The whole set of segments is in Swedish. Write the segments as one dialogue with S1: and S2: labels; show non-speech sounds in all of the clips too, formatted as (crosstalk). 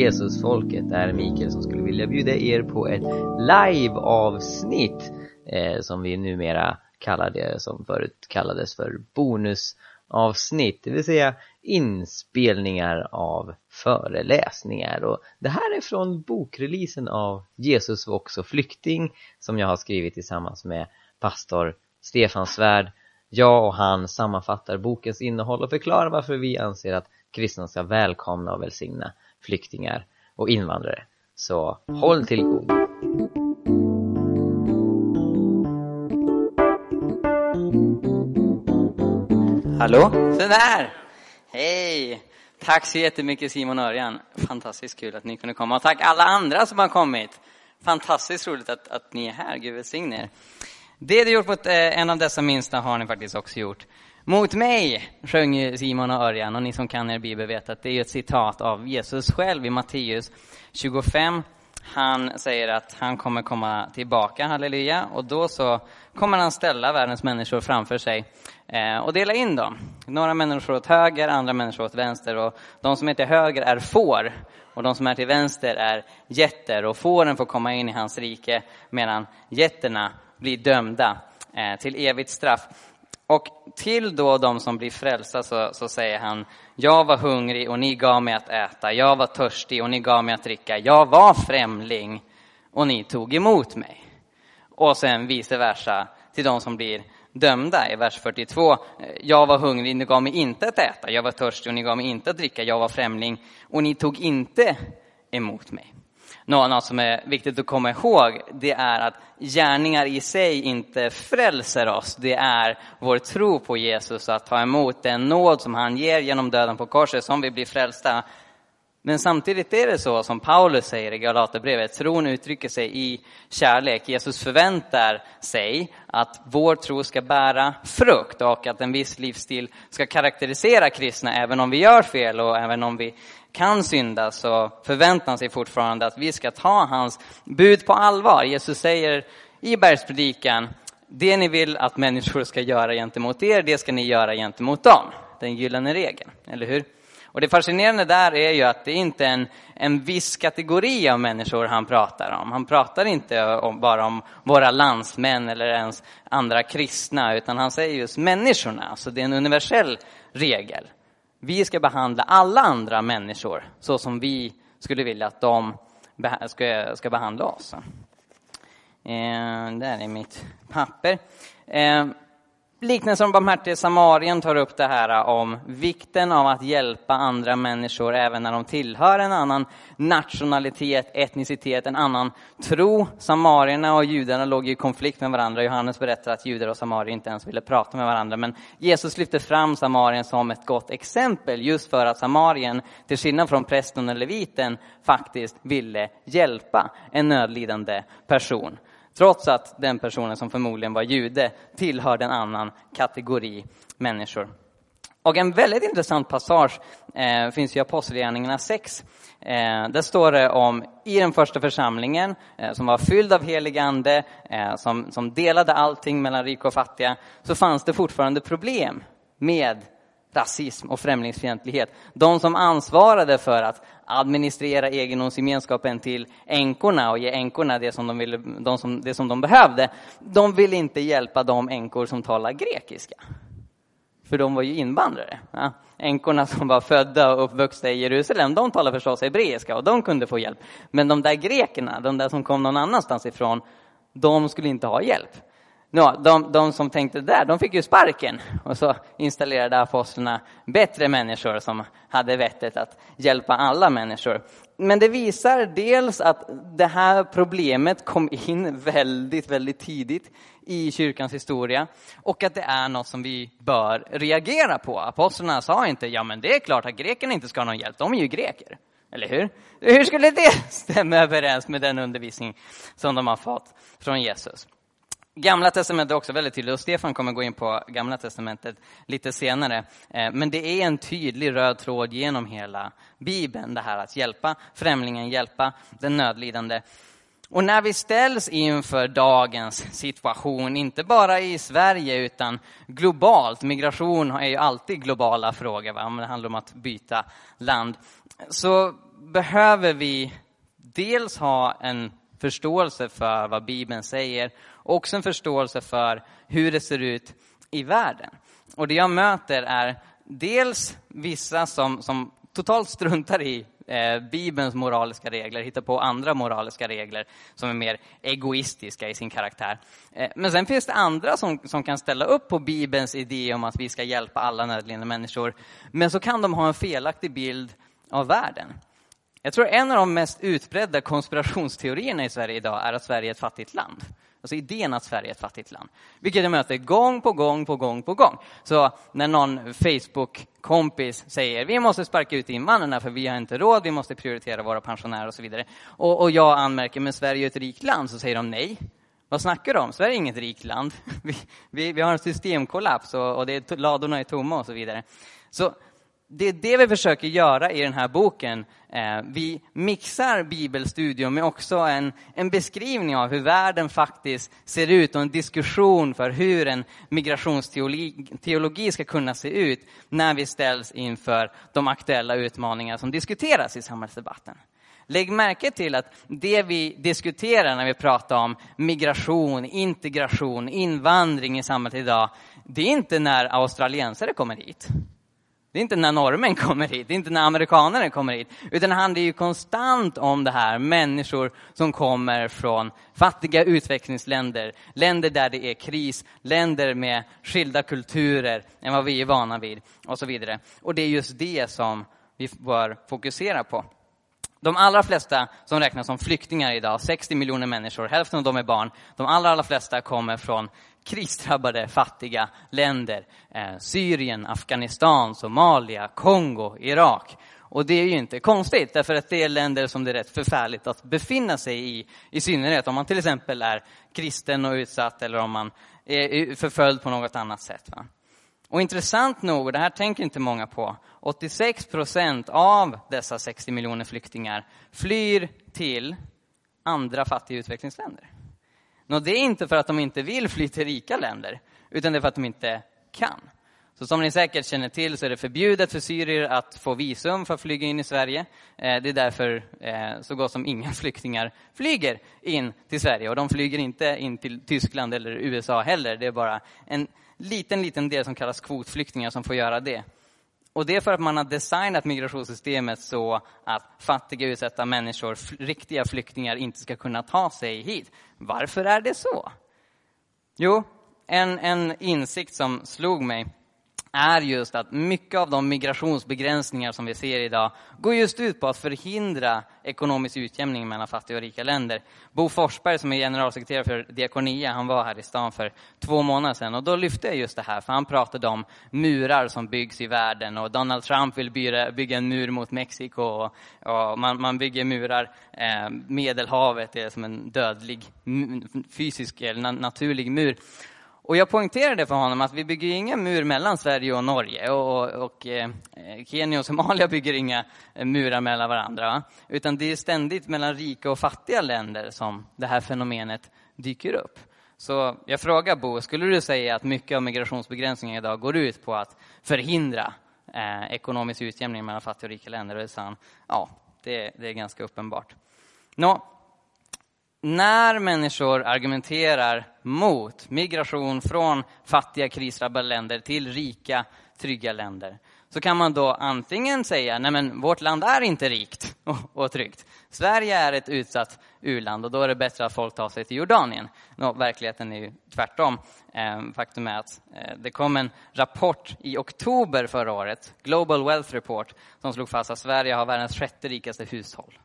S1: Jesusfolket. Det här är Mikael som skulle vilja bjuda er på ett live-avsnitt eh, som vi numera kallar det, som förut kallades för bonusavsnitt, det vill säga inspelningar av föreläsningar. Och det här är från bokreleasen av Jesus var också flykting som jag har skrivit tillsammans med pastor Stefan Svärd. Jag och han sammanfattar bokens innehåll och förklarar varför vi anser att kristna ska välkomna och välsigna flyktingar och invandrare. Så håll till god.
S2: Hallå? Så där! Hej! Tack så jättemycket Simon och Örjan. Fantastiskt kul att ni kunde komma. Och tack alla andra som har kommit. Fantastiskt roligt att, att ni är här. Gud välsigne er. Det du gjort mot eh, en av dessa minsta har ni faktiskt också gjort mot mig, sjöng Simon och Örjan. Och ni som kan er bibel vet att det är ett citat av Jesus själv i Matteus 25. Han säger att han kommer komma tillbaka, halleluja, och då så kommer han ställa världens människor framför sig eh, och dela in dem. Några människor åt höger, andra människor åt vänster och de som är till höger är får och de som är till vänster är jätter och fåren får komma in i hans rike medan jätterna blir dömda eh, till evigt straff. Och till då de som blir frälsta så, så, säger han, jag var hungrig och ni gav mig att äta, jag var törstig och ni gav mig att dricka, jag var främling och ni tog emot mig. Och sen vice versa till de som blir dömda i vers 42. Jag var hungrig, ni gav mig inte att äta, jag var törstig och ni gav mig inte att dricka, jag var främling och ni tog inte emot mig. Något som är viktigt att komma ihåg, det är att gärningar i sig inte frälser oss. Det är vår tro på Jesus, att ta emot den nåd som han ger genom döden på korset, som vi blir frälsta. Men samtidigt är det så som Paulus säger i Galaterbrevet, tron uttrycker sig i kärlek. Jesus förväntar sig att vår tro ska bära frukt och att en viss livsstil ska karaktärisera kristna även om vi gör fel och även om vi kan synda så förväntar han sig fortfarande att vi ska ta hans bud på allvar. Jesus säger i bergspredikan, det ni vill att människor ska göra gentemot er, det ska ni göra gentemot dem. Den gyllene regeln, eller hur? Och det fascinerande där är ju att det inte är en, en viss kategori av människor han pratar om. Han pratar inte om, bara om våra landsmän eller ens andra kristna, utan han säger just människorna. Så det är en universell regel. Vi ska behandla alla andra människor så som vi skulle vilja att de ska, ska behandla oss. Eh, där är mitt papper. Eh, Liknelsen om barmhärtige samarien tar upp det här äh, om vikten av att hjälpa andra människor även när de tillhör en annan nationalitet, etnicitet, en annan tro. Samarierna och judarna låg i konflikt med varandra. Johannes berättar att judar och samarier inte ens ville prata med varandra. Men Jesus lyfter fram samarien som ett gott exempel just för att samarien, till skillnad från prästen och leviten, faktiskt ville hjälpa en nödlidande person trots att den personen som förmodligen var jude tillhörde en annan kategori människor. Och en väldigt intressant passage eh, finns i Apostlagärningarna 6. Eh, där står det om, i den första församlingen, eh, som var fylld av helig ande, eh, som, som delade allting mellan rika och fattiga, så fanns det fortfarande problem med rasism och främlingsfientlighet. De som ansvarade för att administrera egendomsgemenskapen till änkorna och ge änkorna det som de, ville, de som, det som de behövde, de ville inte hjälpa de änkor som talar grekiska. För de var ju invandrare. Ja. Änkorna som var födda och uppvuxna i Jerusalem, de talade förstås hebreiska och de kunde få hjälp. Men de där grekerna, de där som kom någon annanstans ifrån, de skulle inte ha hjälp. Nå, de, de som tänkte där, de fick ju sparken. Och så installerade apostlarna bättre människor som hade vettet att hjälpa alla människor. Men det visar dels att det här problemet kom in väldigt, väldigt tidigt i kyrkans historia och att det är något som vi bör reagera på. Apostlarna sa inte, ja men det är klart att grekerna inte ska ha någon hjälp, de är ju greker. Eller hur? Hur skulle det (laughs) stämma överens med den undervisning som de har fått från Jesus? Gamla testamentet är också väldigt tydligt och Stefan kommer gå in på Gamla testamentet lite senare. Eh, men det är en tydlig röd tråd genom hela Bibeln, det här att hjälpa främlingen, hjälpa den nödlidande. Och när vi ställs inför dagens situation, inte bara i Sverige utan globalt, migration är ju alltid globala frågor, va? det handlar om att byta land, så behöver vi dels ha en förståelse för vad Bibeln säger, också en förståelse för hur det ser ut i världen. Och det jag möter är dels vissa som, som totalt struntar i eh, Bibelns moraliska regler, hittar på andra moraliska regler som är mer egoistiska i sin karaktär. Eh, men sen finns det andra som, som kan ställa upp på Bibelns idé om att vi ska hjälpa alla nödlidande människor. Men så kan de ha en felaktig bild av världen. Jag tror en av de mest utbredda konspirationsteorierna i Sverige idag är att Sverige är ett fattigt land. Alltså idén att Sverige är ett fattigt land. Vilket jag möter gång på gång på gång på gång. Så när någon Facebook-kompis säger vi måste sparka ut invandrarna för vi har inte råd, vi måste prioritera våra pensionärer och så vidare. Och, och jag anmärker, men Sverige är ett rikt land, så säger de nej. Vad snackar du om? Sverige är inget rikt land. (laughs) Vi, vi, vi har en systemkollaps och, och det är, ladorna är tomma och så vidare. Så det är det vi försöker göra i den här boken. Eh, vi mixar bibelstudium med också en, en beskrivning av hur världen faktiskt ser ut och en diskussion för hur en migrationsteologi ska kunna se ut när vi ställs inför de aktuella utmaningar som diskuteras i samhällsdebatten. Lägg märke till att det vi diskuterar när vi pratar om migration, integration, invandring i samhället idag, det är inte när australiensare kommer hit. Det är inte när norrmän kommer hit, det är inte när amerikanerna kommer hit, utan det handlar ju konstant om det här, människor som kommer från fattiga utvecklingsländer, länder där det är kris, länder med skilda kulturer än vad vi är vana vid och så vidare. Och det är just det som vi bör fokusera på. De allra flesta som räknas som flyktingar idag, 60 miljoner människor, hälften av dem är barn, de allra, allra flesta kommer från krisdrabbade fattiga länder. Eh, Syrien, Afghanistan, Somalia, Kongo, Irak. Och det är ju inte konstigt, därför att det är länder som det är rätt förfärligt att befinna sig i. I synnerhet om man till exempel är kristen och utsatt eller om man är förföljd på något annat sätt. Va? Och intressant nog, och det här tänker inte många på, 86 procent av dessa 60 miljoner flyktingar flyr till andra fattiga utvecklingsländer. Nå, det är inte för att de inte vill fly till rika länder, utan det är för att de inte kan. Så som ni säkert känner till så är det förbjudet för syrier att få visum för att flyga in i Sverige. Eh, det är därför eh, så gott som inga (laughs) flyktingar flyger in till Sverige. Och de flyger inte in till Tyskland eller USA heller. Det är bara en liten, liten del som kallas kvotflyktingar som får göra det. Och det är för att man har designat migrationssystemet så att fattiga utsatta människor, riktiga flyktingar, inte ska kunna ta sig hit. Varför är det så? Jo, en, en insikt som slog mig är just att mycket av de migrationsbegränsningar som vi ser idag går just ut på att förhindra ekonomisk utjämning mellan fattiga och rika länder. Bo Forsberg som är generalsekreterare för Diakonia, han var här i stan för två månader sedan och då lyfte jag just det här, för han pratade om murar som byggs i världen och Donald Trump vill bygga, en mur mot Mexiko och, och man, man, bygger murar. Eh, Medelhavet är som en dödlig fysisk eller naturlig mur. Och jag poängterade för honom att vi bygger ingen mur mellan Sverige och Norge och, och, och eh, Kenya och Somalia (laughs) bygger inga eh, murar mellan varandra. Utan det är ständigt mellan rika och fattiga länder som det här fenomenet dyker upp. Så jag frågar Bo, skulle du säga att mycket av migrationsbegränsningen idag går ut på att förhindra eh, ekonomisk utjämning mellan fattiga och rika länder? Och det han, ja, det, det är ganska uppenbart. Nå, när människor argumenterar mot migration från fattiga krisdrabbade länder till rika, trygga länder så kan man då antingen säga nej men vårt land är inte rikt (laughs) och, och tryggt. Sverige är ett utsatt u-land och då är det bättre att folk tar sig till Jordanien. Nå, verkligheten är ju tvärtom. Ehm, faktum är att eh, det kom en rapport i oktober förra året, Global Wealth Report, som slog fast att Sverige har världens sjätte rikaste hushåll.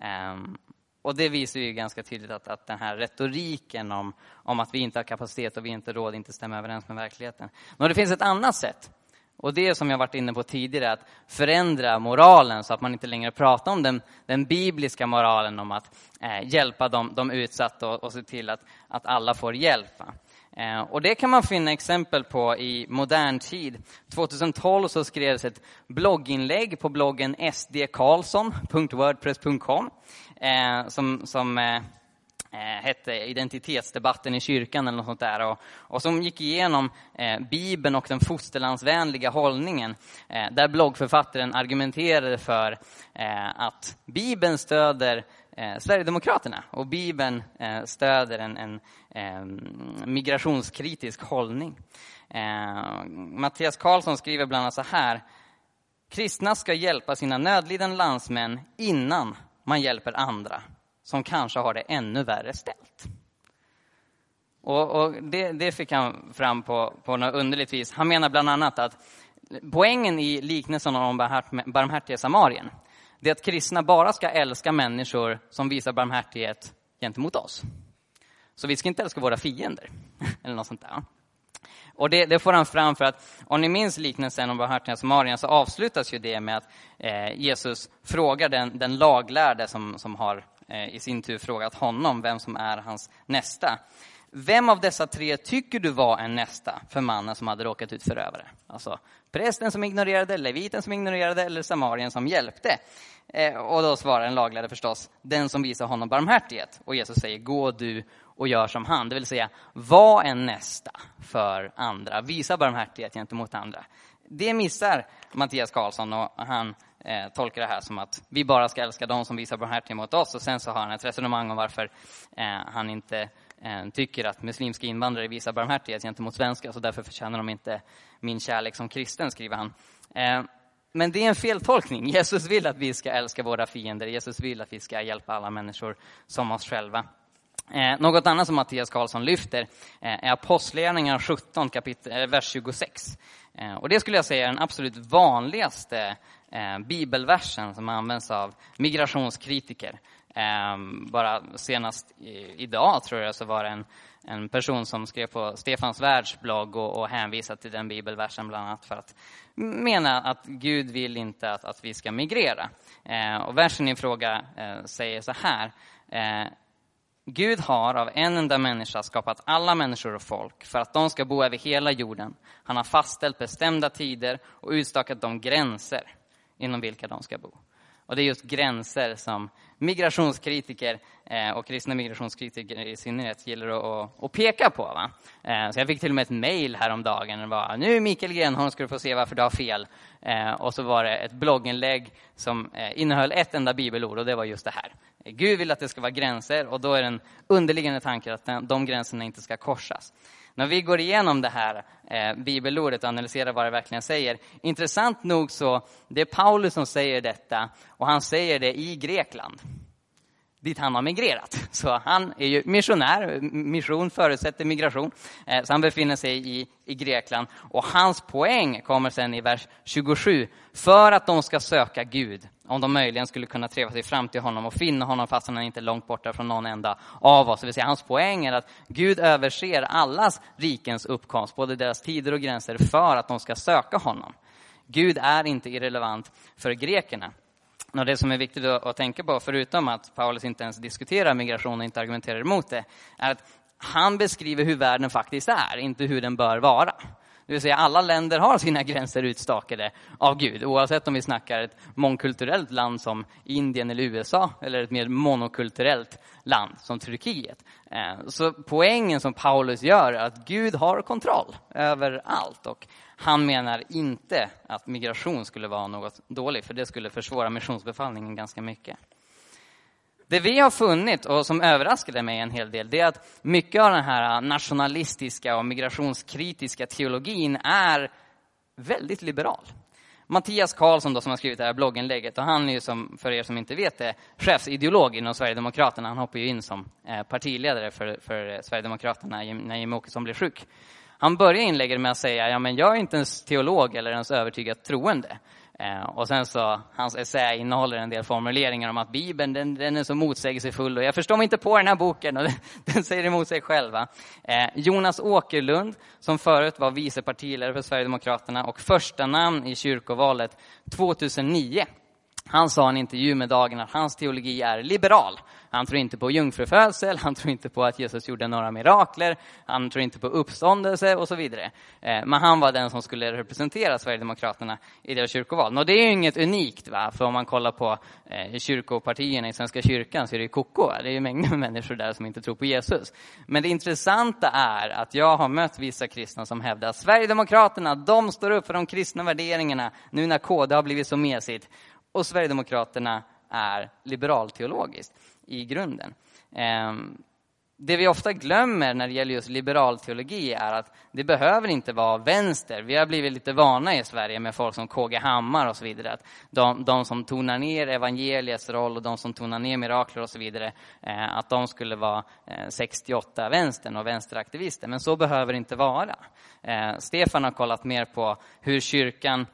S2: Ehm, och det visar ju ganska tydligt att, att den här retoriken om, om att vi inte har kapacitet och vi inte råd inte stämmer överens med verkligheten. Men det finns ett annat sätt. Och det som jag varit inne på tidigare, att förändra moralen så att man inte längre pratar om den, den bibliska moralen om att eh, hjälpa de, de utsatta och, och se till att, att alla får hjälp. Eh, och det kan man finna exempel på i modern tid. 2012 så skrevs ett blogginlägg på bloggen sdkarlsson.wordpress.com eh, som, som eh, hette Identitetsdebatten i kyrkan eller något sånt där. Och, och som gick igenom eh, Bibeln och den fosterlandsvänliga hållningen. Eh, där bloggförfattaren argumenterade för eh, att Bibeln stöder eh, Sverigedemokraterna och Bibeln eh, stöder en, en ehm, migrationskritisk hållning. Eh, Mattias Karlsson skriver bland annat så här. Kristna ska hjälpa sina nödlidande landsmän innan man hjälper andra som kanske har det ännu värre ställt. Och, och det, det, fick han fram på, på något underligt vis. Han menar bland annat att poängen i liknelsen om barmhärtiga samarien, det är att kristna bara ska älska människor som visar barmhärtighet gentemot oss. Så vi ska inte älska våra fiender, (laughs) eller något sånt där. Och det, det, får han fram för att, om ni minns liknelsen om barmhärtiga samarien, så avslutas ju det med att eh, Jesus frågar den, den laglärde som, som har Eh, i sin tur frågat honom vem som är hans nästa. Vem av dessa tre tycker du var en nästa för mannen som hade råkat ut förövare? Alltså prästen som ignorerade, leviten som ignorerade eller samarien som hjälpte. Eh, och då svarar den laglärde förstås, den som visar honom barmhärtighet. Och Jesus säger, gå du och gör som han. Det vill säga, var en nästa för andra. Visa barmhärtighet gentemot andra. Det missar Mattias Karlsson och han eh, tolkar det här som att vi bara ska älska de som visar barmhärtighet mot oss. Och sen så har han ett resonemang om varför eh, han inte Eh, tycker att muslimska invandrare visar barmhärtighet gentemot svenskar, så därför förtjänar de inte min kärlek som kristen, skriver han. Eh, men det är en feltolkning. (laughs) Jesus vill att vi ska älska våra fiender. Jesus vill att vi ska hjälpa alla människor som oss själva. Eh, något annat som Mattias Karlsson lyfter eh, är Apostlagärningarna 17, kapitel, eh, vers 26. Eh, och det skulle jag säga är den absolut vanligaste bibelversen som används av migrationskritiker. Ehm, bara senast idag, tror jag, så var det en, en person som skrev på Stefans Världs blogg och, och hänvisade till den bibelversen bland annat för att mena att Gud vill inte att, att vi ska migrera. Ehm, och versen i fråga eh, säger så här. Eh, Gud har av en enda människa skapat alla människor och folk för att de ska bo över hela jorden. Han har fastställt bestämda tider och utstakat de gränser inom vilka de ska bo. Och det är just gränser som migrationskritiker eh, och kristna migrationskritiker i synnerhet gillar att, att peka på. Va? Eh, så jag fick till och med ett mejl häromdagen. Det var nu Mikael Grenholm ska du få se varför du har fel. Eh, och så var det ett blogginlägg som innehöll ett enda bibelord och det var just det här. Gud vill att det ska vara gränser och då är den underliggande tanken att de gränserna inte ska korsas. När vi går igenom det här eh, bibelordet och analyserar vad det verkligen säger, intressant nog så, det är Paulus som säger detta och han säger det i Grekland dit han har migrerat. (laughs) Så han är ju missionär, mission förutsätter migration. Eh, så han befinner sig i, i Grekland. Och hans poäng kommer sen i vers 27. För att de ska söka Gud, om de möjligen skulle kunna treva sig fram till honom och finna honom fast han är inte är långt borta från någon enda av oss. Det vill säga, hans poäng är att Gud överser allas rikens uppkomst, både deras tider och gränser, för att de ska söka honom. Gud är inte irrelevant för grekerna. Och det som är viktigt att tänka på, förutom att Paulus inte ens diskuterar migration och inte argumenterar emot det, är att han beskriver hur världen faktiskt är, inte hur den bör vara. Det vill säga alla länder har sina gränser utstakade av Gud, oavsett om vi snackar ett mångkulturellt land som Indien eller USA, eller ett mer monokulturellt land som Turkiet. Eh, så poängen som Paulus gör är att Gud har kontroll över allt. Och han menar inte att migration skulle vara något dåligt, för det skulle försvåra missionsbefallningen ganska mycket. Det vi har funnit, och som överraskade mig en hel del, det är att mycket av den här nationalistiska och migrationskritiska teologin är väldigt liberal. Mattias Karlsson då, som har skrivit det här blogginlägget, och han är ju som, för er som inte vet det, chefsideolog inom Sverigedemokraterna. Han hoppar ju in som eh, partiledare för, för Sverigedemokraterna när Jimmie Åkesson blev sjuk. Han börjar inlägget med att säga, ja men jag är inte ens teolog eller ens övertygad troende. Eh, och sen så, hans essä innehåller en del formuleringar om att Bibeln, den, den är så motsägelsefull och jag förstår mig inte på den här boken och den, (laughs) den säger emot sig själva. Eh, Jonas Åkerlund, som förut var vice partiledare för Sverigedemokraterna och första namn i kyrkovalet 2009, Han sa i en intervju med Dagen att hans teologi är liberal. Han tror inte på jungfrufödsel, han tror inte på att Jesus gjorde några mirakler, han tror inte på uppståndelse och så vidare. Eh, men han var den som skulle representera Sverigedemokraterna i deras kyrkoval. Och det är ju inget unikt, va? för om man kollar på eh, kyrkopartierna i Svenska kyrkan så är det ju koko. Det är ju mängder med människor där som inte tror på Jesus. Men det intressanta är att jag har mött vissa kristna som hävdar att Sverigedemokraterna, de står upp för de kristna värderingarna nu när KD har blivit så mesigt och Sverigedemokraterna är liberalteologiskt i grunden. Ehm, det vi ofta glömmer när det gäller just liberalteologi är att det behöver inte vara vänster. Vi har blivit lite vana i Sverige med folk som KG Hammar och så vidare. Att de, de som tonar ner evangeliets roll och de som tonar ner mirakler och så vidare, eh, att de skulle vara eh, 68-vänstern och vänsteraktivister. Men så behöver det inte vara. Eh, Stefan har kollat mer på hur kyrkan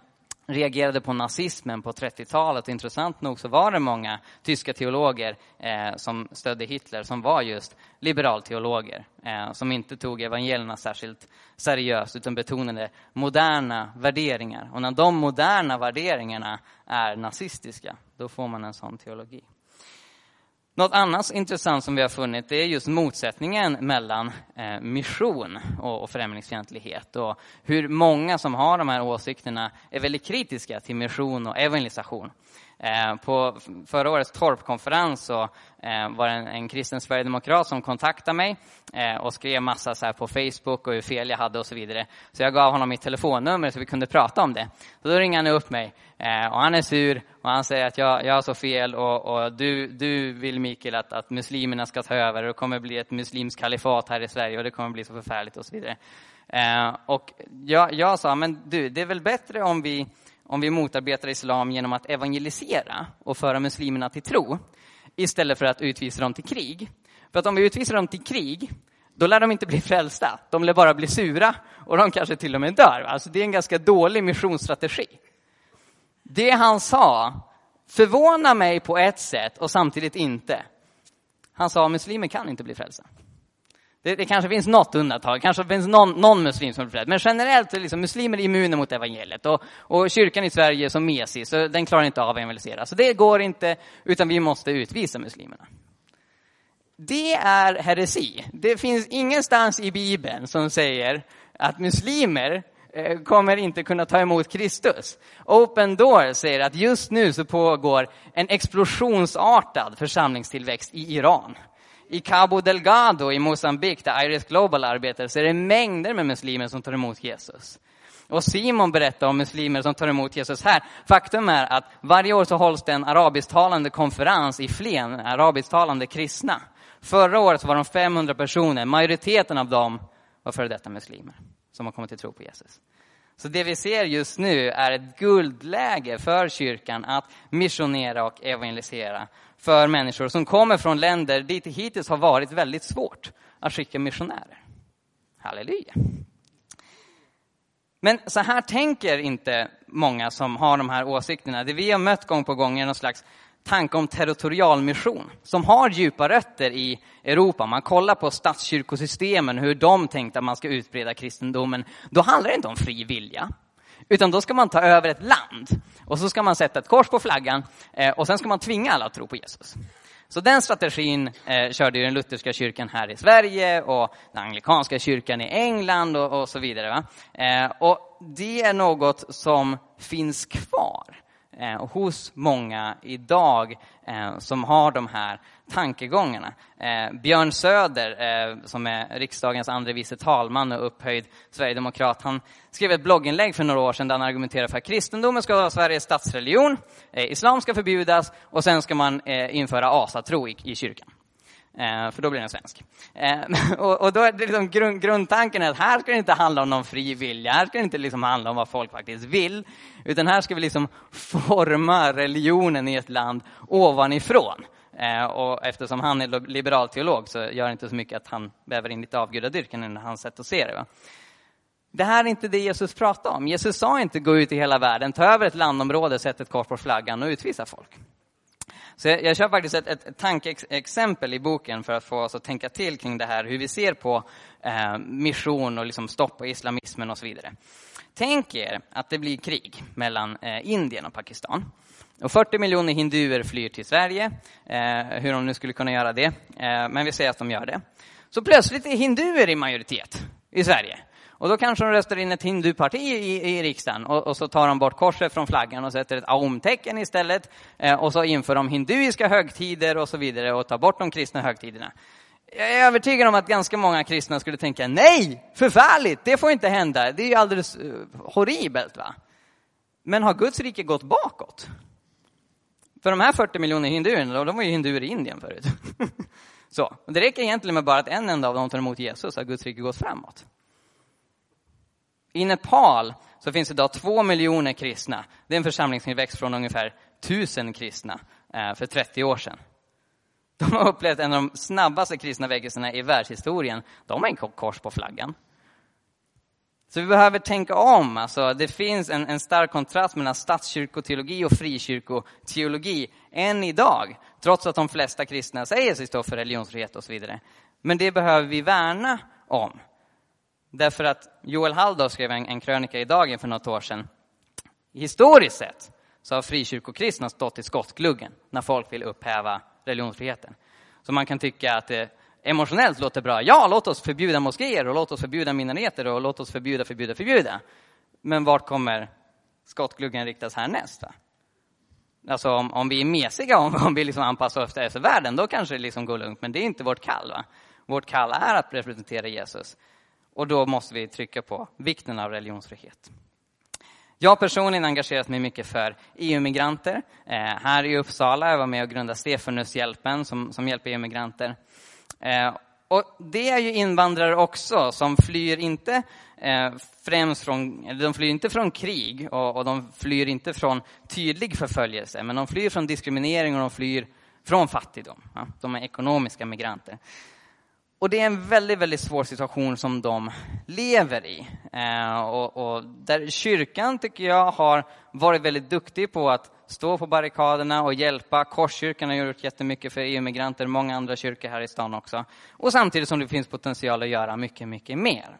S2: reagerade på nazismen på 30-talet. Intressant nog så var det många tyska teologer eh, som stödde Hitler som var just liberalteologer. Eh, som inte tog evangelierna särskilt seriöst utan betonade moderna värderingar. Och när de moderna värderingarna är nazistiska, då får man en sån teologi. Något annat intressant som vi har funnit det är just motsättningen mellan eh, mission och främlingsfientlighet och hur många som har de här åsikterna är väldigt kritiska till mission och evangelisation. Eh, på förra årets torpkonferens så eh, var det en, en kristen sverigedemokrat som kontaktade mig eh, och skrev massa så på Facebook och hur fel jag hade och så vidare. Så jag gav honom mitt telefonnummer så vi kunde prata om det. Så då ringer han upp mig och han är sur och han säger att jag, jag har så fel och, och, du, du vill Mikael att, att muslimerna ska ta över och det kommer bli ett muslimskt kalifat här i Sverige och det kommer bli så förfärligt och så vidare. Och jag, jag sa, men du, det är väl bättre om vi om vi motarbetar islam genom att evangelisera och föra muslimerna till tro istället för att utvisa dem till krig. För att om vi utvisar dem till krig, då lär de inte bli frälsta. De lär bara bli sura och de kanske till och med dör. Alltså det är en ganska dålig missionsstrategi. Det han sa förvånar mig på ett sätt och samtidigt inte. Han sa att muslimer kan inte bli frälsta. Det, det, kanske finns något undantag, kanske finns någon, någon muslim som är frälst. Men generellt är liksom muslimer immuna mot evangeliet. Och, och kyrkan i Sverige är som mesig, så den klarar inte av att evangelisera. Så det går inte, utan vi måste utvisa muslimerna. Det är heresi. Det finns ingenstans i Bibeln som säger att muslimer eh, kommer inte kunna ta emot Kristus. Open Door säger att just nu så pågår en explosionsartad församlingstillväxt i Iran. I Cabo Delgado i Mosambik, där Iris Global arbetar, så är det mängder med muslimer som tar emot Jesus. Och Simon berättar om muslimer som tar emot Jesus här. Faktum är att varje år så hålls det en arabisktalande konferens i Flen, arabisktalande kristna. Förra året var de 500 personer, majoriteten av dem var före detta muslimer som har kommit till tro på Jesus. Så det vi ser just nu är ett guldläge för kyrkan att missionera och evangelisera för människor som kommer från länder dit det hittills har varit väldigt svårt att skicka missionärer. Halleluja. Men så här tänker inte många som har de här åsikterna. Det vi har mött gång på gång är någon slags tanke om territorialmission som har djupa rötter i Europa. Man kollar på statskyrkosystemen, hur de tänkte att man ska utbreda kristendomen. Då handlar det inte om fri vilja, utan då ska man ta över ett land och så ska man sätta ett kors på flaggan eh, och sen ska man tvinga alla att tro på Jesus. Så den strategin eh, körde ju den lutherska kyrkan här i Sverige och den anglikanska kyrkan i England och, och så vidare. Eh, och det är något som finns kvar eh, hos många idag eh, som har de här tankegångarna. Eh, Björn Söder, eh, som är riksdagens andre vice talman och upphöjd sverigedemokrat, han skrev ett blogginlägg för några år sedan där han argumenterade för att kristendomen ska vara Sveriges statsreligion, eh, islam ska förbjudas och sen ska man eh, införa asatro i, i kyrkan. Eh, för då blir den svensk. Eh, (laughs) och, och, då är det liksom grund, grundtanken är att här ska det inte handla om någon fri vilja, här ska det inte liksom handla om vad folk faktiskt vill, utan här ska vi liksom (laughs) forma religionen i ett land ovanifrån. Eh, och eftersom han är liberal teolog så gör det inte så mycket att han väver in lite avgudadyrkan i hans sätt att se det. Va? Det här är inte det Jesus pratade om. Jesus sa inte gå ut i hela världen, ta över ett landområde, sätt ett kors på flaggan och utvisa folk. Så jag, jag kör faktiskt ett, ett, ett tankeexempel i boken för att få oss att tänka till kring det här, hur vi ser på eh, mission och liksom stopp på islamismen och så vidare. Tänk er att det blir krig mellan eh, Indien och Pakistan. Och 40 miljoner hinduer flyr till Sverige, eh, hur de nu skulle kunna göra det, eh, men vi säger att de gör det. Så plötsligt är hinduer i majoritet i Sverige. Och då kanske de röstar in ett hinduparti i, i riksdagen och, och, så tar de bort korset från flaggan och sätter ett aum-tecken istället. Eh, och så inför de hinduiska högtider och så vidare och tar bort de kristna högtiderna. Jag är övertygad om att ganska många kristna skulle tänka nej, förfärligt, det får inte hända, det är ju alldeles uh, horribelt. va? Men har Guds rike gått bakåt? För de här 40 miljoner hinduerna, de var ju hinduer i Indien förut. (laughs) Så, det räcker egentligen med bara att en enda av dem tar emot Jesus, så har Guds rike gått framåt. I Nepal så finns det idag två miljoner kristna. Det är en församlingstillväxt från ungefär tusen kristna eh, för 30 år sedan. De har upplevt en av de snabbaste kristna väckelserna i världshistorien. De har en kors på flaggan. Så vi behöver tänka om. Alltså, det finns en, en stark kontrast mellan statskyrkoteologi och frikyrkoteologi än idag, trots att de flesta kristna säger sig stå för religionsfrihet och så vidare. Men det behöver vi värna om. Därför att Joel Halldorf skrev en, en krönika i Dagen för något år sedan. Historiskt sett så har frikyrkokristna stått i skottgluggen när folk vill upphäva religionsfriheten. Så man kan tycka att det emotionellt låter bra. Ja, låt oss förbjuda moskéer och låt oss förbjuda minoriteter och låt oss förbjuda, förbjuda, förbjuda. Men vart kommer skottgluggen riktas härnäst? Va? Alltså om, om vi är mesiga, om, om vi liksom anpassar oss efter världen, då kanske det liksom går lugnt. Men det är inte vårt kall. Va? Vårt kall är att representera Jesus. Och då måste vi trycka på vikten av religionsfrihet. Jag personligen engagerat mig mycket för EU-migranter. Eh, här i Uppsala jag var med och grundade Stefanushjälpen som, som hjälper EU-migranter. Eh, och det är ju invandrare också som flyr inte eh, främst från, de flyr inte från krig och, och, de flyr inte från tydlig förföljelse, men de flyr från diskriminering och de flyr från fattigdom. Ja, de är ekonomiska migranter. Och det är en väldigt, väldigt svår situation som de lever i. Eh, och, och, där kyrkan, tycker jag, har varit väldigt duktig på att stå på barrikaderna och hjälpa. Korskyrkan har gjort jättemycket för EU-migranter, många andra kyrkor här i stan också. Och samtidigt som det finns potential att göra mycket, mycket mer.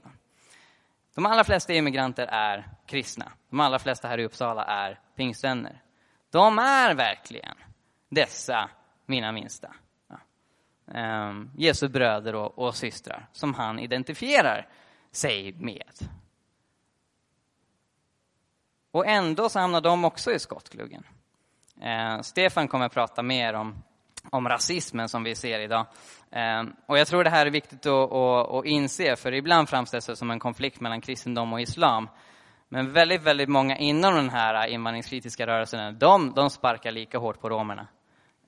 S2: De allra flesta EU-migranter är kristna. De allra flesta här i Uppsala är pingstvänner. De är verkligen dessa mina minsta eh, Jesu bröder och, och systrar som han identifierar sig med. Och ändå så hamnar de också i skottgluggen. Eh, Stefan kommer att prata mer om, om rasismen som vi ser idag. Eh, och jag tror det här är viktigt att, att, att inse, för ibland framställs det som en konflikt mellan kristendom och islam. Men väldigt, väldigt många inom den här invandringskritiska rörelsen, de, de sparkar lika hårt på romerna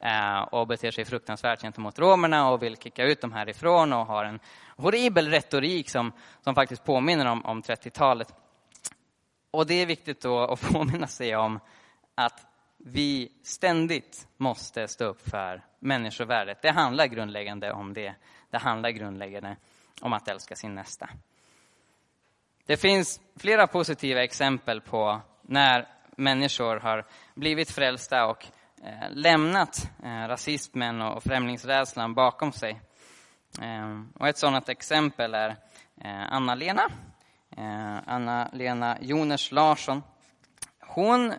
S2: Eh, och beter sig fruktansvärt gentemot romerna och vill kicka ut dem härifrån och har en horribel retorik som, som faktiskt påminner om, om 30-talet. Och det är viktigt då att (laughs) påminna sig om att vi ständigt måste stå upp för människovärdet. Det handlar grundläggande om det. Det handlar grundläggande om att älska sin nästa. Det finns flera positiva exempel på när människor har blivit frälsta och Eh, lämnat eh, rasismen och främlingsrädslan bakom sig. Eh, och ett sådant exempel är Anna-Lena. Anna-Lena Joners Larsson. Hon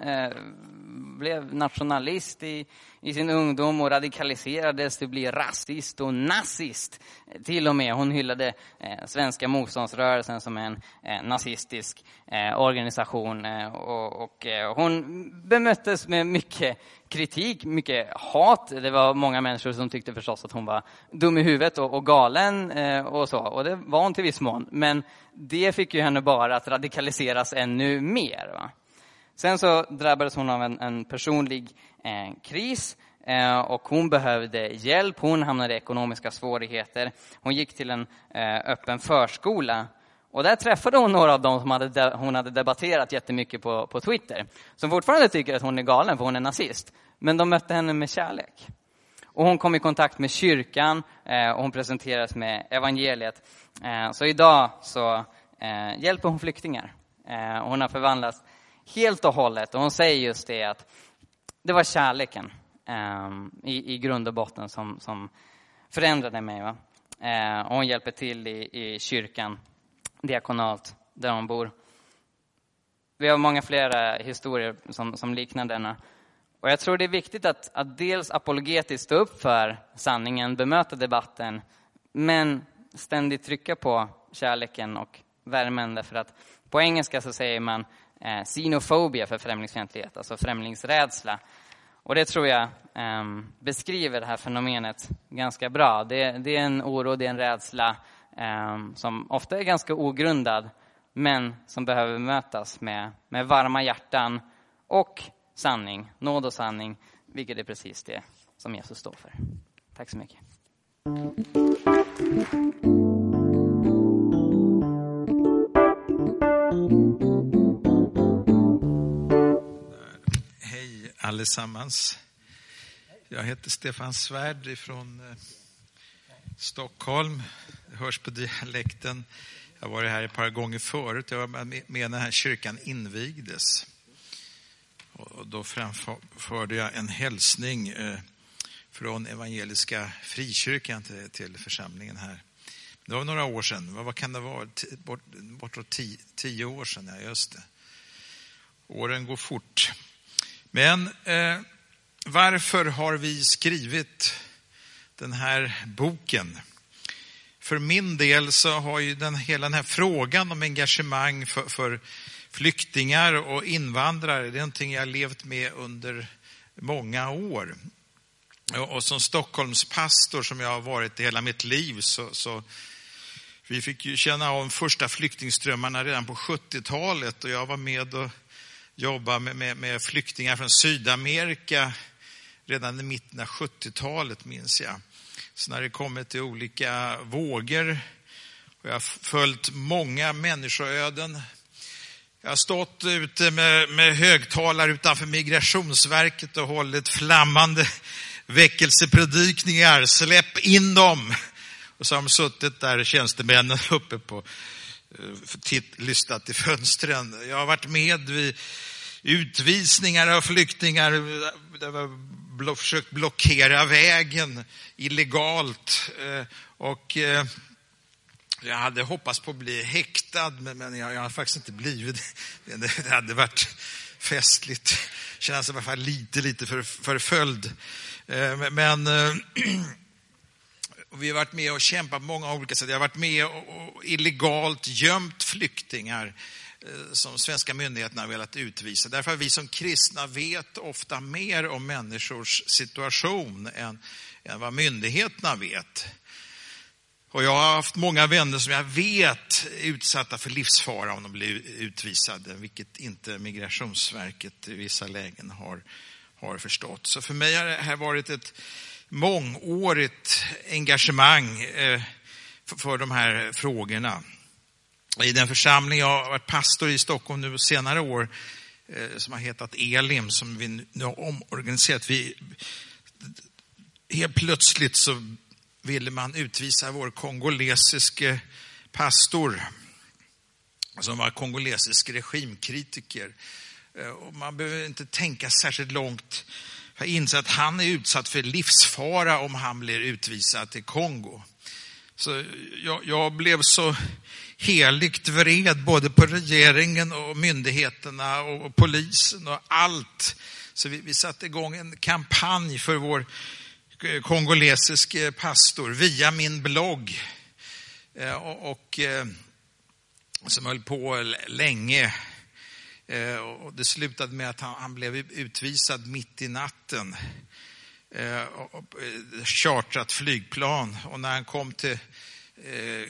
S2: blev nationalist i, i sin ungdom och radikaliserades till att bli rasist och nazist. Till och med. Hon hyllade eh, svenska motståndsrörelsen som en eh, nazistisk eh, organisation. Eh, och, och eh, hon bemöttes med mycket kritik, mycket hat. Det var många människor som tyckte förstås att hon var dum i huvudet och, och galen eh, och så. Och det var hon till viss mån. Men det fick ju henne bara att radikaliseras ännu mer. Va? Sen så drabbades hon av en, en personlig eh, kris eh, och hon behövde hjälp. Hon hamnade i ekonomiska svårigheter. Hon gick till en eh, öppen förskola och där träffade hon några av dem som hade, hon hade debatterat jättemycket på, på Twitter. Som fortfarande tycker att hon är galen för hon är nazist. Men de mötte henne med kärlek. Och hon kom i kontakt med kyrkan eh, och hon presenterades med evangeliet. Eh, så idag så eh, hjälper hon flyktingar. Eh, hon har förvandlats helt och hållet. Och hon säger just det att det var kärleken eh, i, i grund och botten som, som förändrade mig. Va? Eh, och hon hjälper till i, i kyrkan, diakonalt, där hon bor. Vi har många fler historier som, som liknar denna. Och jag tror det är viktigt att, att dels apologetiskt stå upp för sanningen, bemöta debatten, men ständigt trycka på kärleken och värmen. Därför att på engelska så säger man eh, xenofobia för främlingsfientlighet, alltså främlingsrädsla. Och det tror jag eh, beskriver det här fenomenet ganska bra. Det, det är en oro, det är en rädsla eh, som ofta är ganska ogrundad, men som behöver mötas med, med varma hjärtan och sanning, nåd och sanning, vilket är precis det som Jesus står för. Tack så mycket.
S3: Allesammans. Jag heter Stefan Svärd från eh, Stockholm. Det hörs på dialekten. Jag har varit här ett par gånger förut. Jag var med när den här kyrkan invigdes. Och då framförde jag en hälsning eh, från Evangeliska Frikyrkan till, församlingen här. Det var några år sedan. Vad kan det vara? Bortåt tio, tio år sedan, ja just det. Åren går fort. Men eh, varför har vi skrivit den här boken? För min del så har ju den, hela den här frågan om engagemang för, för flyktingar och invandrare, det är någonting jag levt med under många år. Och som Stockholmspastor som jag har varit i hela mitt liv så, så vi fick ju känna av de första flyktingströmmarna redan på 70-talet och jag var med och jobba med, med, med flyktingar från Sydamerika redan i mitten av 70-talet minns jag. Så när det kommit till olika vågor och jag har följt många människoöden jag har stått ute med, med högtalare utanför Migrationsverket och hållit flammande väckelsepredikningar. Släpp in dem! Och så har de suttit där, tjänstemännen, uppe på titt, lyssnat i fönstren. Jag har varit med vid utvisningar av flyktingar, där vi försökt blockera vägen illegalt. Eh, och eh, jag hade hoppats på att bli häktad, men jag, jag har faktiskt inte blivit (laughs) det. Det hade varit festligt. Känns i alla fall lite, lite för, förföljd. Eh, men (clears throat) Och vi har varit med och kämpat på många olika sätt. Jag har varit med och illegalt gömt flyktingar eh, som svenska myndigheterna har velat utvisa. Därför att vi som kristna vet ofta mer om människors situation än, än vad myndigheterna vet. Och jag har haft många vänner som jag vet är utsatta för livsfara om de blir utvisade, vilket inte Migrationsverket i vissa lägen har, har förstått. Så för mig har det här varit ett mångårigt engagemang eh, för de här frågorna. I den församling jag har varit pastor i Stockholm nu senare år, eh, som har hetat Elim, som vi nu har omorganiserat. Vi, helt plötsligt så ville man utvisa vår kongolesiske pastor som var kongolesisk regimkritiker. Eh, och man behöver inte tänka särskilt långt har insett att han är utsatt för livsfara om han blir utvisad till Kongo. Så jag, jag blev så heligt vred både på regeringen och myndigheterna och polisen och allt. Så vi, vi satte igång en kampanj för vår eh, kongolesiske eh, pastor via min blogg. Eh, och, och eh, som höll på länge. Eh, och det slutade med att han, han blev utvisad mitt i natten. Eh, eh, chartrat flygplan. Och när han kom till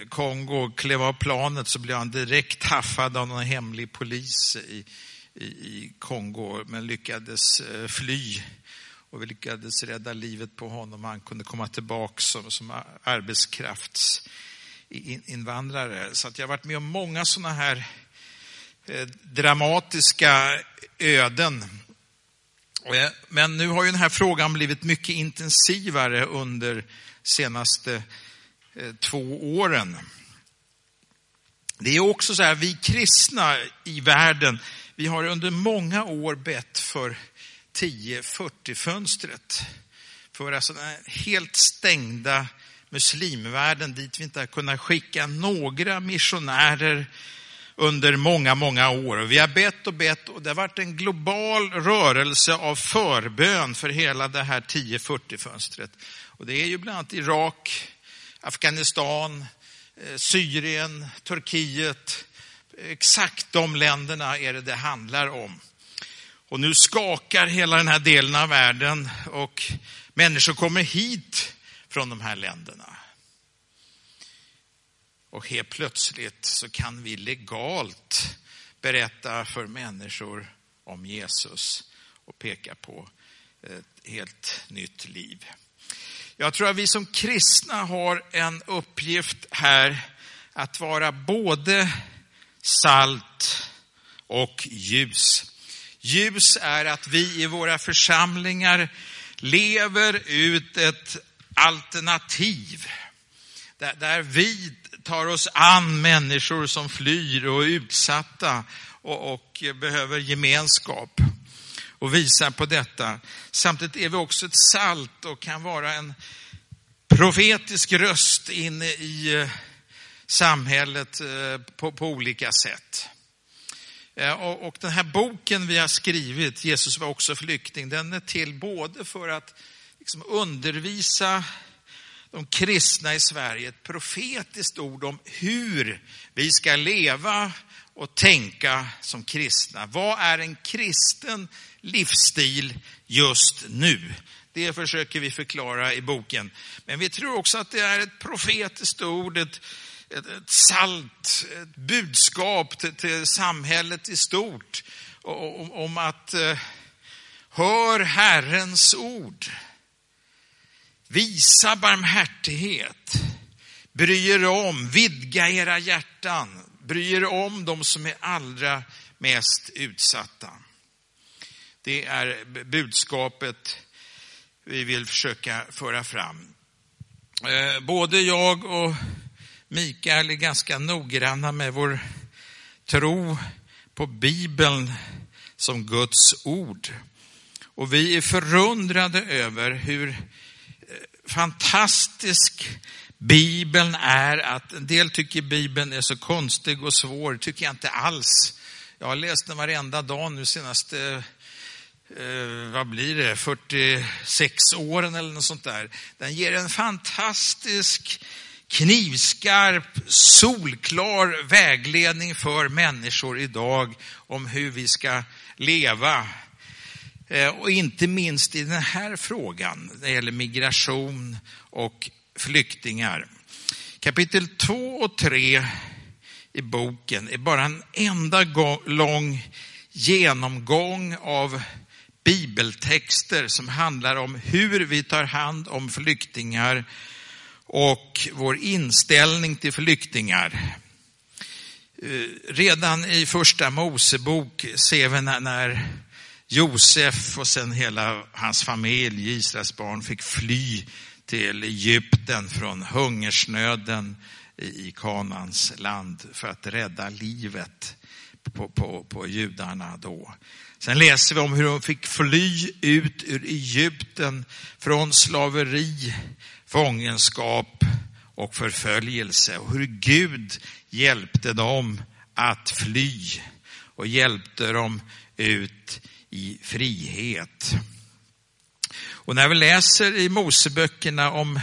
S3: Kongo och klev av planet så blev han direkt haffad av någon hemlig polis i, i, i Kongo men lyckades fly och vi lyckades rädda livet på honom. Han kunde komma tillbaka som, som arbetskraftsinvandrare. Så att jag har varit med om många sådana här eh, Eh, dramatiska öden. Eh, men nu har ju den här frågan blivit mycket intensivare under senaste eh, två åren. Det är också så här, vi kristna i världen, vi har under många år bett för 1040-fönstret. För alltså den helt stängda muslimvärlden dit vi inte har kunnat skicka några missionärer under många, många år. Vi har bett och bett och det har varit en global rörelse av förbön för hela det här 1040-fönstret. Och det är ju bland annat Irak, Afghanistan, eh, Syrien, Turkiet. Exakt de länderna är det det handlar om. Och nu skakar hela den här delen av världen och människor kommer hit från de här länderna. Och helt plötsligt så kan vi legalt berätta för människor om Jesus och peka på ett helt nytt liv. Jag tror att vi som kristna har en uppgift här att vara både salt och ljus. Ljus är att vi i våra församlingar lever ut ett alternativ där, där vi tar oss an människor som flyr och är utsatta och, och behöver gemenskap och visar på detta. Samtidigt är vi också ett salt och kan vara en profetisk röst inne i eh, samhället eh, på, på olika sätt. Eh, och, och den här boken vi har skrivit, Jesus var också flykting, den är till både för att liksom undervisa de kristna i Sverige ett profetiskt ord om hur vi ska leva och tänka som kristna. Vad är en kristen livsstil just nu? Det försöker vi förklara i boken. Men vi tror också att det är ett profetiskt ord, ett, ett, ett salt, ett budskap till, till samhället i stort om, om att eh, hör Herrens ord. Visa barmhärtighet. Bry er om, vidga era hjärtan. Bry er om de som är allra mest utsatta. Det är budskapet vi vill försöka föra fram. Eh, både jag och Mikael är ganska noggranna med vår tro på Bibeln som Guds ord. Och vi är förundrade över hur fantastisk Bibeln är att en del tycker Bibeln är så konstig och svår. Det tycker jag inte alls. Jag har läst den varenda dag nu senaste, eh, vad blir det, 46 åren eller något sånt där. Den ger en fantastisk knivskarp, solklar vägledning för människor idag om hur vi ska leva Eh, och inte minst i den här frågan, det gäller migration och flyktingar. Kapitel 2 och 3 i boken är bara en enda lång genomgång av bibeltexter som handlar om hur vi tar hand om flyktingar och vår inställning till flyktingar. Eh, redan i första Mosebok ser vi när Josef och sen hela hans familj, Israels barn, fick fly till Egypten från hungersnöden i Kanans land för att rädda livet på, på, på judarna då. Sen läser vi om hur de fick fly ut ur Egypten från slaveri, fångenskap och förföljelse och hur Gud hjälpte dem att fly och hjälpte dem ut i frihet. Och när vi läser i Moseböckerna om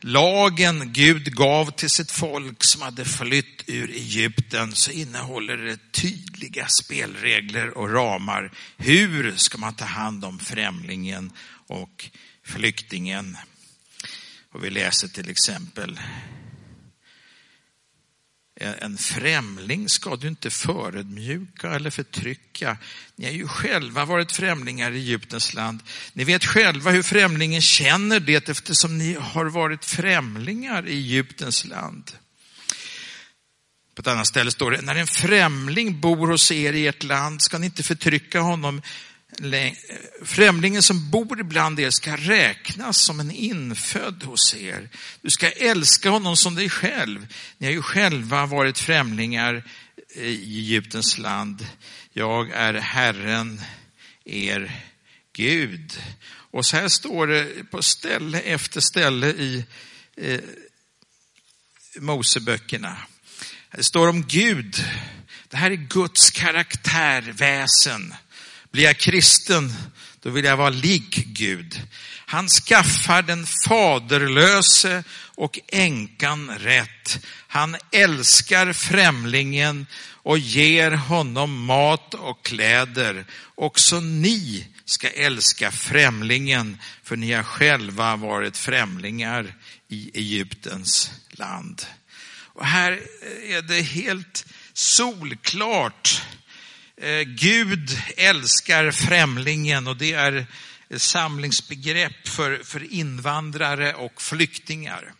S3: lagen Gud gav till sitt folk som hade flytt ur Egypten så innehåller det tydliga spelregler och ramar. Hur ska man ta hand om främlingen och flyktingen? Och vi läser till exempel Eh, en främling ska du inte förödmjuka eller förtrycka. Ni har ju själva varit främlingar i Egyptens land. Ni vet själva hur främlingen känner det eftersom ni har varit främlingar i Egyptens land. På ett annat ställe står det, när en främling bor hos er i ert land ska ni inte förtrycka honom Främlingen som bor ibland er ska räknas som en infödd hos er. Du ska älska honom som dig själv. Ni har ju själva varit främlingar i Egyptens land. Jag är Herren, er Gud. Och så här står det på ställe efter ställe i eh, Moseböckerna. Det står om Gud. Det här är Guds karaktär, väsen. Blir jag kristen, då vill jag vara lik Gud. Han skaffar den faderlöse och änkan rätt. Han älskar främlingen och ger honom mat och kläder. Också ni ska älska främlingen, för ni har själva varit främlingar i Egyptens land. Och här är det helt solklart. Eh, Gud älskar främlingen och det är ett samlingsbegrepp för, för invandrare och flyktingar.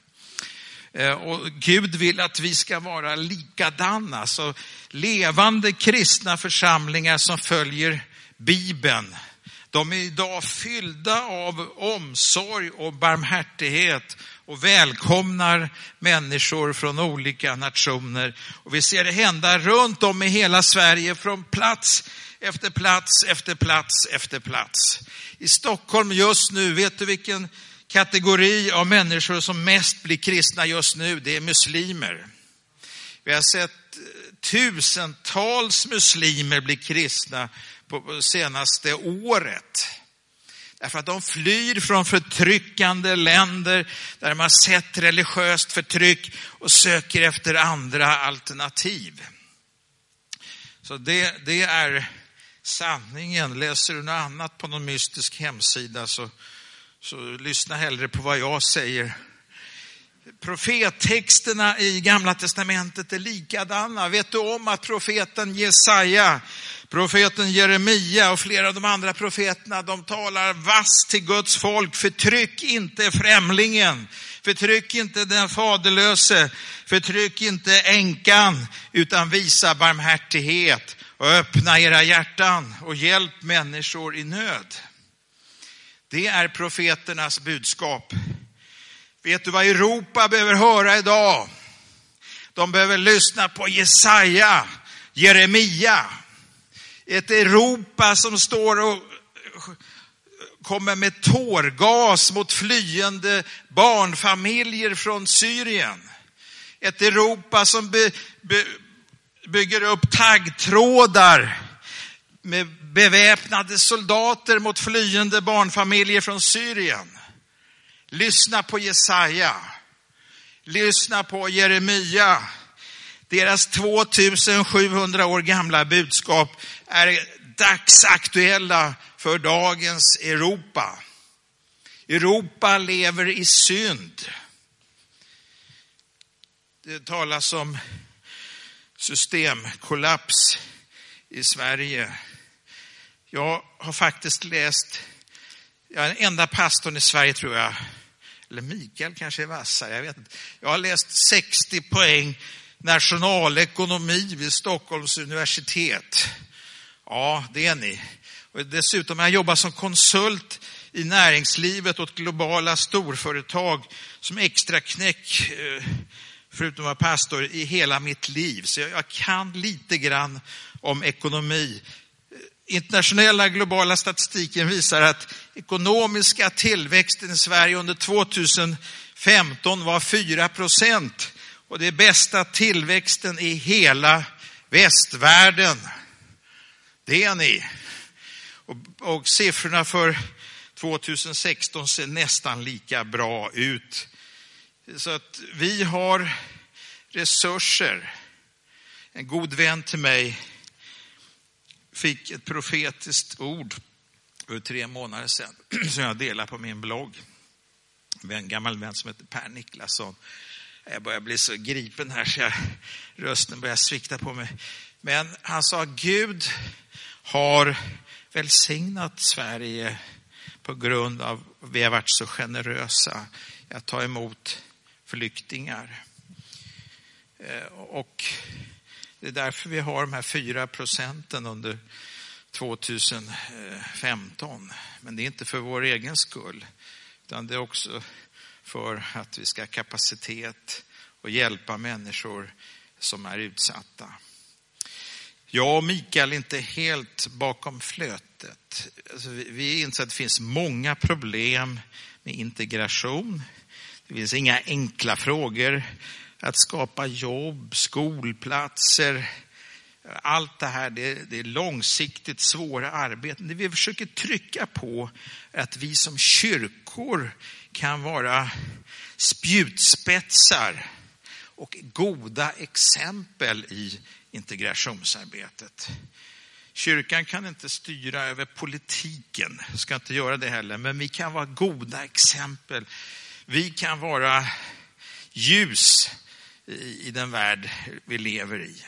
S3: Eh, och Gud vill att vi ska vara likadana, så levande kristna församlingar som följer Bibeln. De är idag fyllda av omsorg och barmhärtighet och välkomnar människor från olika nationer. Och vi ser det hända runt om i hela Sverige från plats efter plats efter plats efter plats. I Stockholm just nu, vet du vilken kategori av människor som mest blir kristna just nu? Det är muslimer. Vi har sett eh, tusentals muslimer bli kristna på senaste året. Därför att de flyr från förtryckande länder där man sett religiöst förtryck och söker efter andra alternativ. Så det, det är sanningen. Läser du något annat på någon mystisk hemsida så, så lyssna hellre på vad jag säger. Profettexterna i Gamla Testamentet är likadana. Vet du om att profeten Jesaja Profeten Jeremia och flera av de andra profeterna, de talar vass till Guds folk. Förtryck inte främlingen. Förtryck inte den faderlöse. Förtryck inte änkan, utan visa barmhärtighet och öppna era hjärtan och hjälp människor i nöd. Det är profeternas budskap. Vet du vad Europa behöver höra idag? De behöver lyssna på Jesaja, Jeremia, ett Europa som står och kommer med tårgas mot flyende barnfamiljer från Syrien. Ett Europa som by, by, bygger upp taggtrådar med beväpnade soldater mot flyende barnfamiljer från Syrien. Lyssna på Jesaja. Lyssna på Jeremia. Deras 2700 år gamla budskap är dagsaktuella för dagens Europa. Europa lever i synd. Det talas om systemkollaps i Sverige. Jag har faktiskt läst, jag är den enda pastorn i Sverige tror jag, eller Mikael kanske är vassare, jag vet inte. Jag har läst 60 poäng nationalekonomi vid Stockholms universitet. Ja, det är ni. Och dessutom har jag jobbat som konsult i näringslivet åt globala storföretag som extra knäck, eh, förutom att vara pastor, i hela mitt liv. Så jag kan lite grann om ekonomi. Eh, internationella globala statistiken visar att ekonomiska tillväxten i Sverige under 2015 var 4 procent och det är bästa tillväxten i hela västvärlden. Det är ni. Och, och siffrorna för 2016 ser nästan lika bra ut. Så att vi har resurser. En god vän till mig fick ett profetiskt ord för tre månader sedan (clears throat) som jag delar på min blogg. En gammal vän som heter Per Niklasson. Jag börjar bli så gripen här så jag, rösten börjar svikta på mig. Men han sa Gud har välsignat Sverige på grund av att vi har varit så generösa att ta emot flyktingar. Eh, och det är därför vi har de här fyra procenten under 2015. Men det är inte för vår egen skull, utan det är också för att vi ska ha kapacitet och hjälpa människor som är utsatta. Jag och Mikael är inte helt bakom flötet. Alltså vi, inser att det finns många problem med integration. Det finns inga enkla frågor. Att skapa jobb, skolplatser, allt det här det, det är långsiktigt svåra arbeten. Det vi försöker trycka på är att vi som kyrkor kan vara spjutspetsar och goda exempel i integrationsarbetet. Kyrkan kan inte styra över politiken, ska inte göra det heller, men vi kan vara goda exempel. Vi kan vara ljus i den värld vi lever i.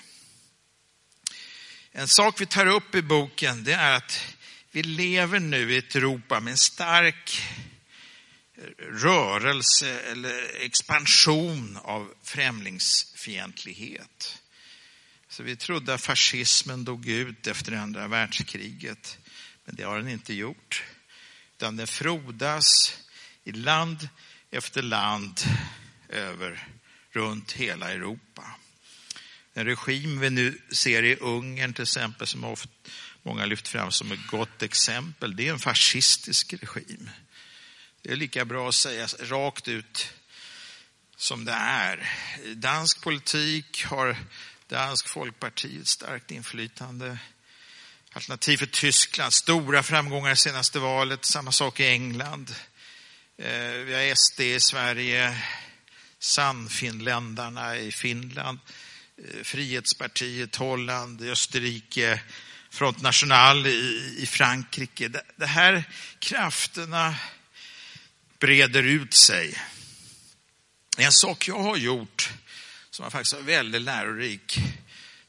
S3: En sak vi tar upp i boken det är att vi lever nu i ett Europa med en stark rörelse eller expansion av främlingsfientlighet. Så vi trodde att fascismen dog ut efter andra världskriget, men det har den inte gjort. Utan den frodas i land efter land över runt hela Europa. Den regim vi nu ser i Ungern till exempel, som ofta, många lyft fram som ett gott exempel, det är en fascistisk regim. Det är lika bra att säga rakt ut som det är. Dansk politik har Dansk folkparti ett starkt inflytande. Alternativ för Tyskland, stora framgångar i senaste valet. Samma sak i England. Eh, vi har SD i Sverige, Sannfinländarna i Finland, eh, Frihetspartiet Holland, Österrike, Front National i Frankrike. De här krafterna breder ut sig. En sak jag har gjort som var faktiskt väldigt lärorik.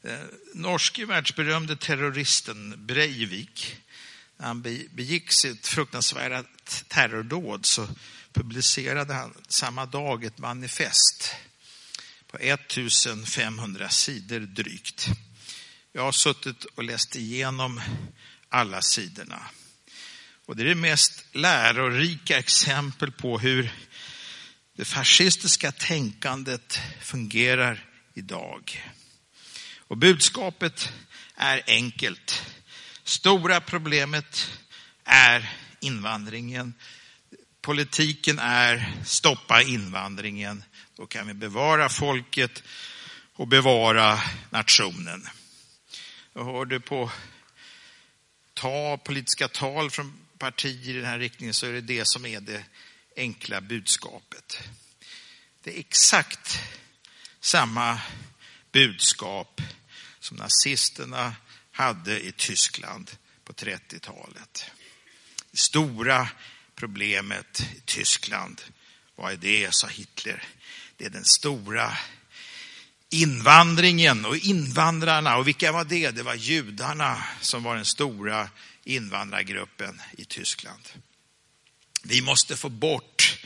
S3: Den norske världsberömde terroristen Breivik, när han begick sitt fruktansvärda terrordåd så publicerade han samma dag ett manifest på 1500 sidor drygt. Jag har suttit och läst igenom alla sidorna. Och det är det mest lärorika exempel på hur det fascistiska tänkandet fungerar idag. Och budskapet är enkelt. Stora problemet är invandringen. Politiken är stoppa invandringen. Då kan vi bevara folket och bevara nationen. Jag hörde på ta, politiska tal från partier i den här riktningen så är det det som är det enkla budskapet. Det är exakt samma budskap som nazisterna hade i Tyskland på 30-talet. Det stora problemet i Tyskland, vad är det, sa Hitler. Det är den stora invandringen och invandrarna. Och vilka var det? Det var judarna som var den stora invandrargruppen i Tyskland. Vi måste få bort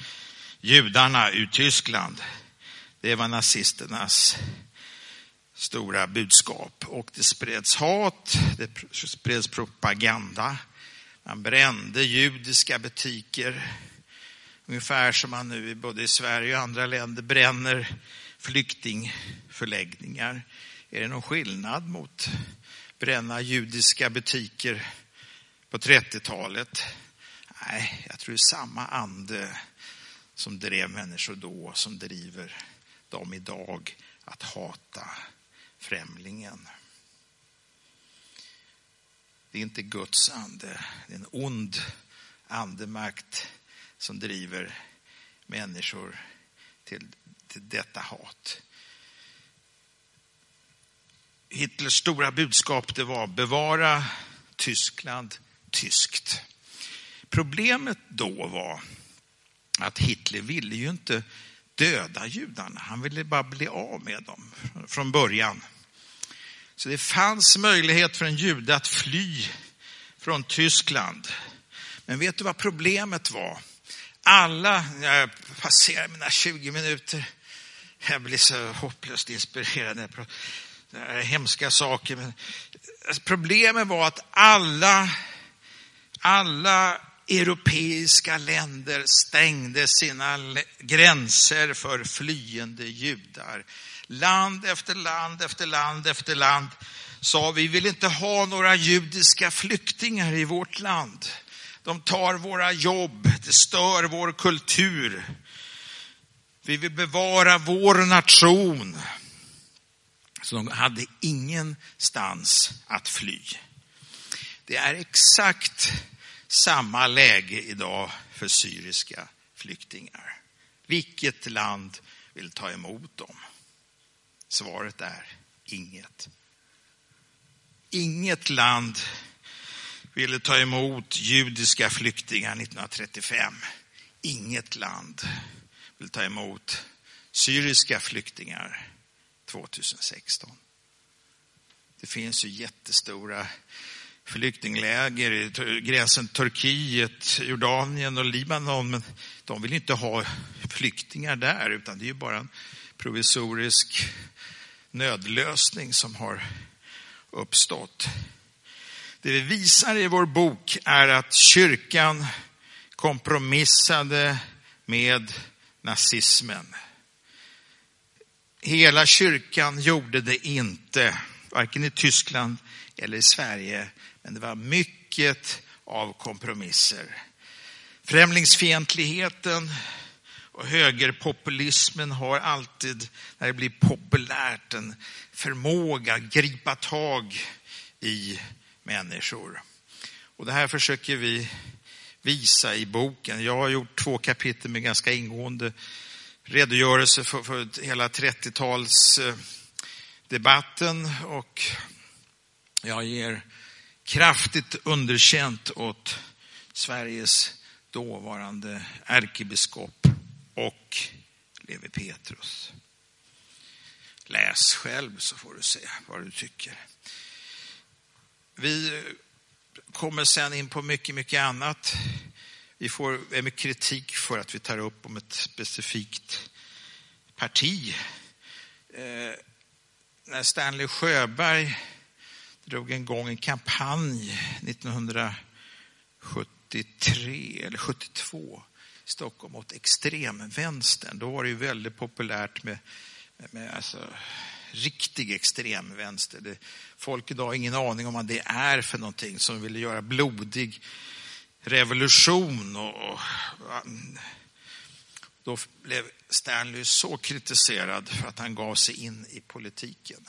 S3: judarna ur Tyskland. Det var nazisternas stora budskap. Och det spreds hat, det spreds propaganda. Man brände judiska butiker. Ungefär som man nu både i Sverige och andra länder bränner flyktingförläggningar. Är det någon skillnad mot bränna judiska butiker på 30-talet? Nej, jag tror det är samma ande som drev människor då som driver dem idag att hata främlingen. Det är inte Guds ande, det är en ond andemakt som driver människor till, till detta hat. Hitlers stora budskap det var bevara Tyskland tyskt. Problemet då var att Hitler ville ju inte döda judarna. Han ville bara bli av med dem från början. Så det fanns möjlighet för en jude att fly från Tyskland. Men vet du vad problemet var? Alla, jag passerar mina 20 minuter, jag blir så hopplöst inspirerad. Det är hemska saker. Men problemet var att alla, alla europeiska länder stängde sina gränser för flyende judar. Land efter land efter land efter land sa vi vill inte ha några judiska flyktingar i vårt land. De tar våra jobb, det stör vår kultur. Vi vill bevara vår nation. Så de hade ingenstans att fly. Det är exakt samma läge idag för syriska flyktingar. Vilket land vill ta emot dem? Svaret är inget. Inget land ville ta emot judiska flyktingar 1935. Inget land vill ta emot syriska flyktingar 2016. Det finns ju jättestora flyktingläger i gränsen Turkiet, Jordanien och Libanon, men de vill inte ha flyktingar där, utan det är ju bara en provisorisk nödlösning som har uppstått. Det vi visar i vår bok är att kyrkan kompromissade med nazismen. Hela kyrkan gjorde det inte, varken i Tyskland eller i Sverige, men det var mycket av kompromisser. Främlingsfientligheten och högerpopulismen har alltid, när det blir populärt, en förmåga att gripa tag i människor. Och det här försöker vi visa i boken. Jag har gjort två kapitel med ganska ingående redogörelse för, för hela 30-talsdebatten eh, och jag ger kraftigt underkänt åt Sveriges dåvarande ärkebiskop och Levi Petrus. Läs själv så får du se vad du tycker. Vi kommer sen in på mycket, mycket annat. Vi får mycket kritik för att vi tar upp om ett specifikt parti. Eh, när Stanley Sjöberg drog en gång en kampanj 1973 eller 72 i Stockholm mot extremvänstern. Då var det ju väldigt populärt med, med alltså, riktig extremvänster. Det, folk idag har ingen aning om vad det är för någonting som ville göra blodig revolution. Och, och, då blev Stanley så kritiserad för att han gav sig in i politiken.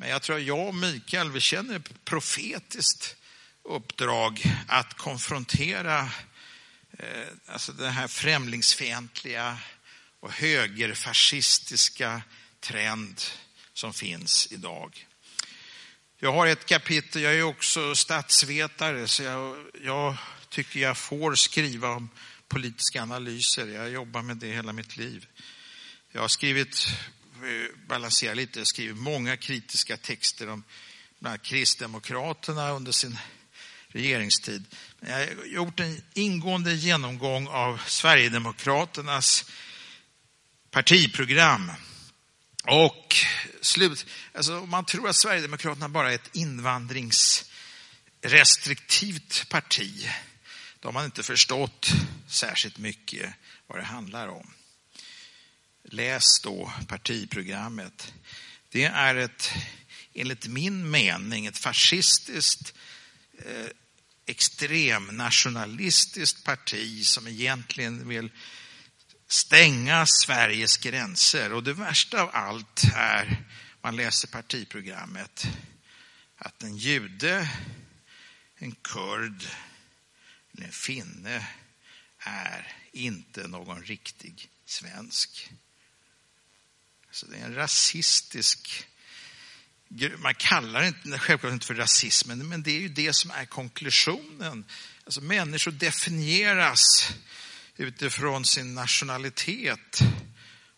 S3: Men jag tror att jag och Mikael, vi känner ett profetiskt uppdrag att konfrontera eh, alltså den här främlingsfientliga och högerfascistiska trend som finns idag. Jag har ett kapitel, jag är också statsvetare, så jag, jag tycker jag får skriva om politiska analyser. Jag jobbar med det hela mitt liv. Jag har skrivit, balansera lite, skrivit många kritiska texter om bland annat Kristdemokraterna under sin regeringstid. Jag har gjort en ingående genomgång av Sverigedemokraternas partiprogram och slut, alltså om man tror att Sverigedemokraterna bara är ett invandringsrestriktivt parti, då har man inte förstått särskilt mycket vad det handlar om. Läs då partiprogrammet. Det är ett, enligt min mening, ett fascistiskt eh, extremnationalistiskt parti som egentligen vill stänga Sveriges gränser. Och det värsta av allt är, man läser partiprogrammet, att en jude, en kurd eller en finne är inte någon riktig svensk. Så det är en rasistisk man kallar det inte, självklart inte för rasism, men det är ju det som är konklusionen. Alltså människor definieras utifrån sin nationalitet.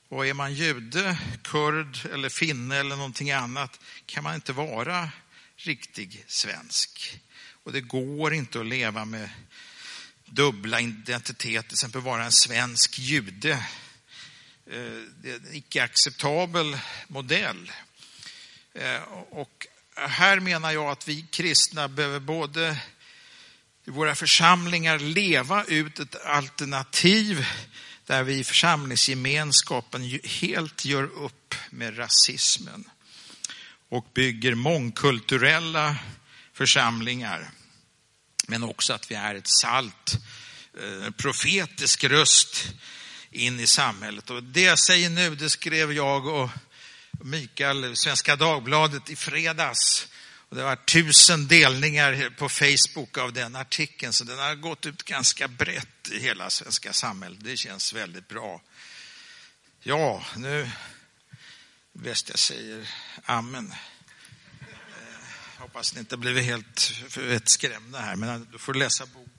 S3: Och är man jude, kurd eller finne eller någonting annat kan man inte vara riktig svensk. Och det går inte att leva med dubbla identiteter, till exempel vara en svensk jude. Eh, det är en icke acceptabel modell. Eh, och här menar jag att vi kristna behöver både i våra församlingar leva ut ett alternativ där vi i församlingsgemenskapen helt gör upp med rasismen. och bygger mångkulturella församlingar. Men också att vi är ett salt, eh, profetisk röst in i samhället. Och det jag säger nu, det skrev jag och Mikael, Svenska Dagbladet i fredags. Och det var tusen delningar på Facebook av den artikeln, så den har gått ut ganska brett i hela svenska samhället. Det känns väldigt bra. Ja, nu bäst jag säger amen. Eh, hoppas ni inte blivit helt vettskrämda här, men du får läsa boken.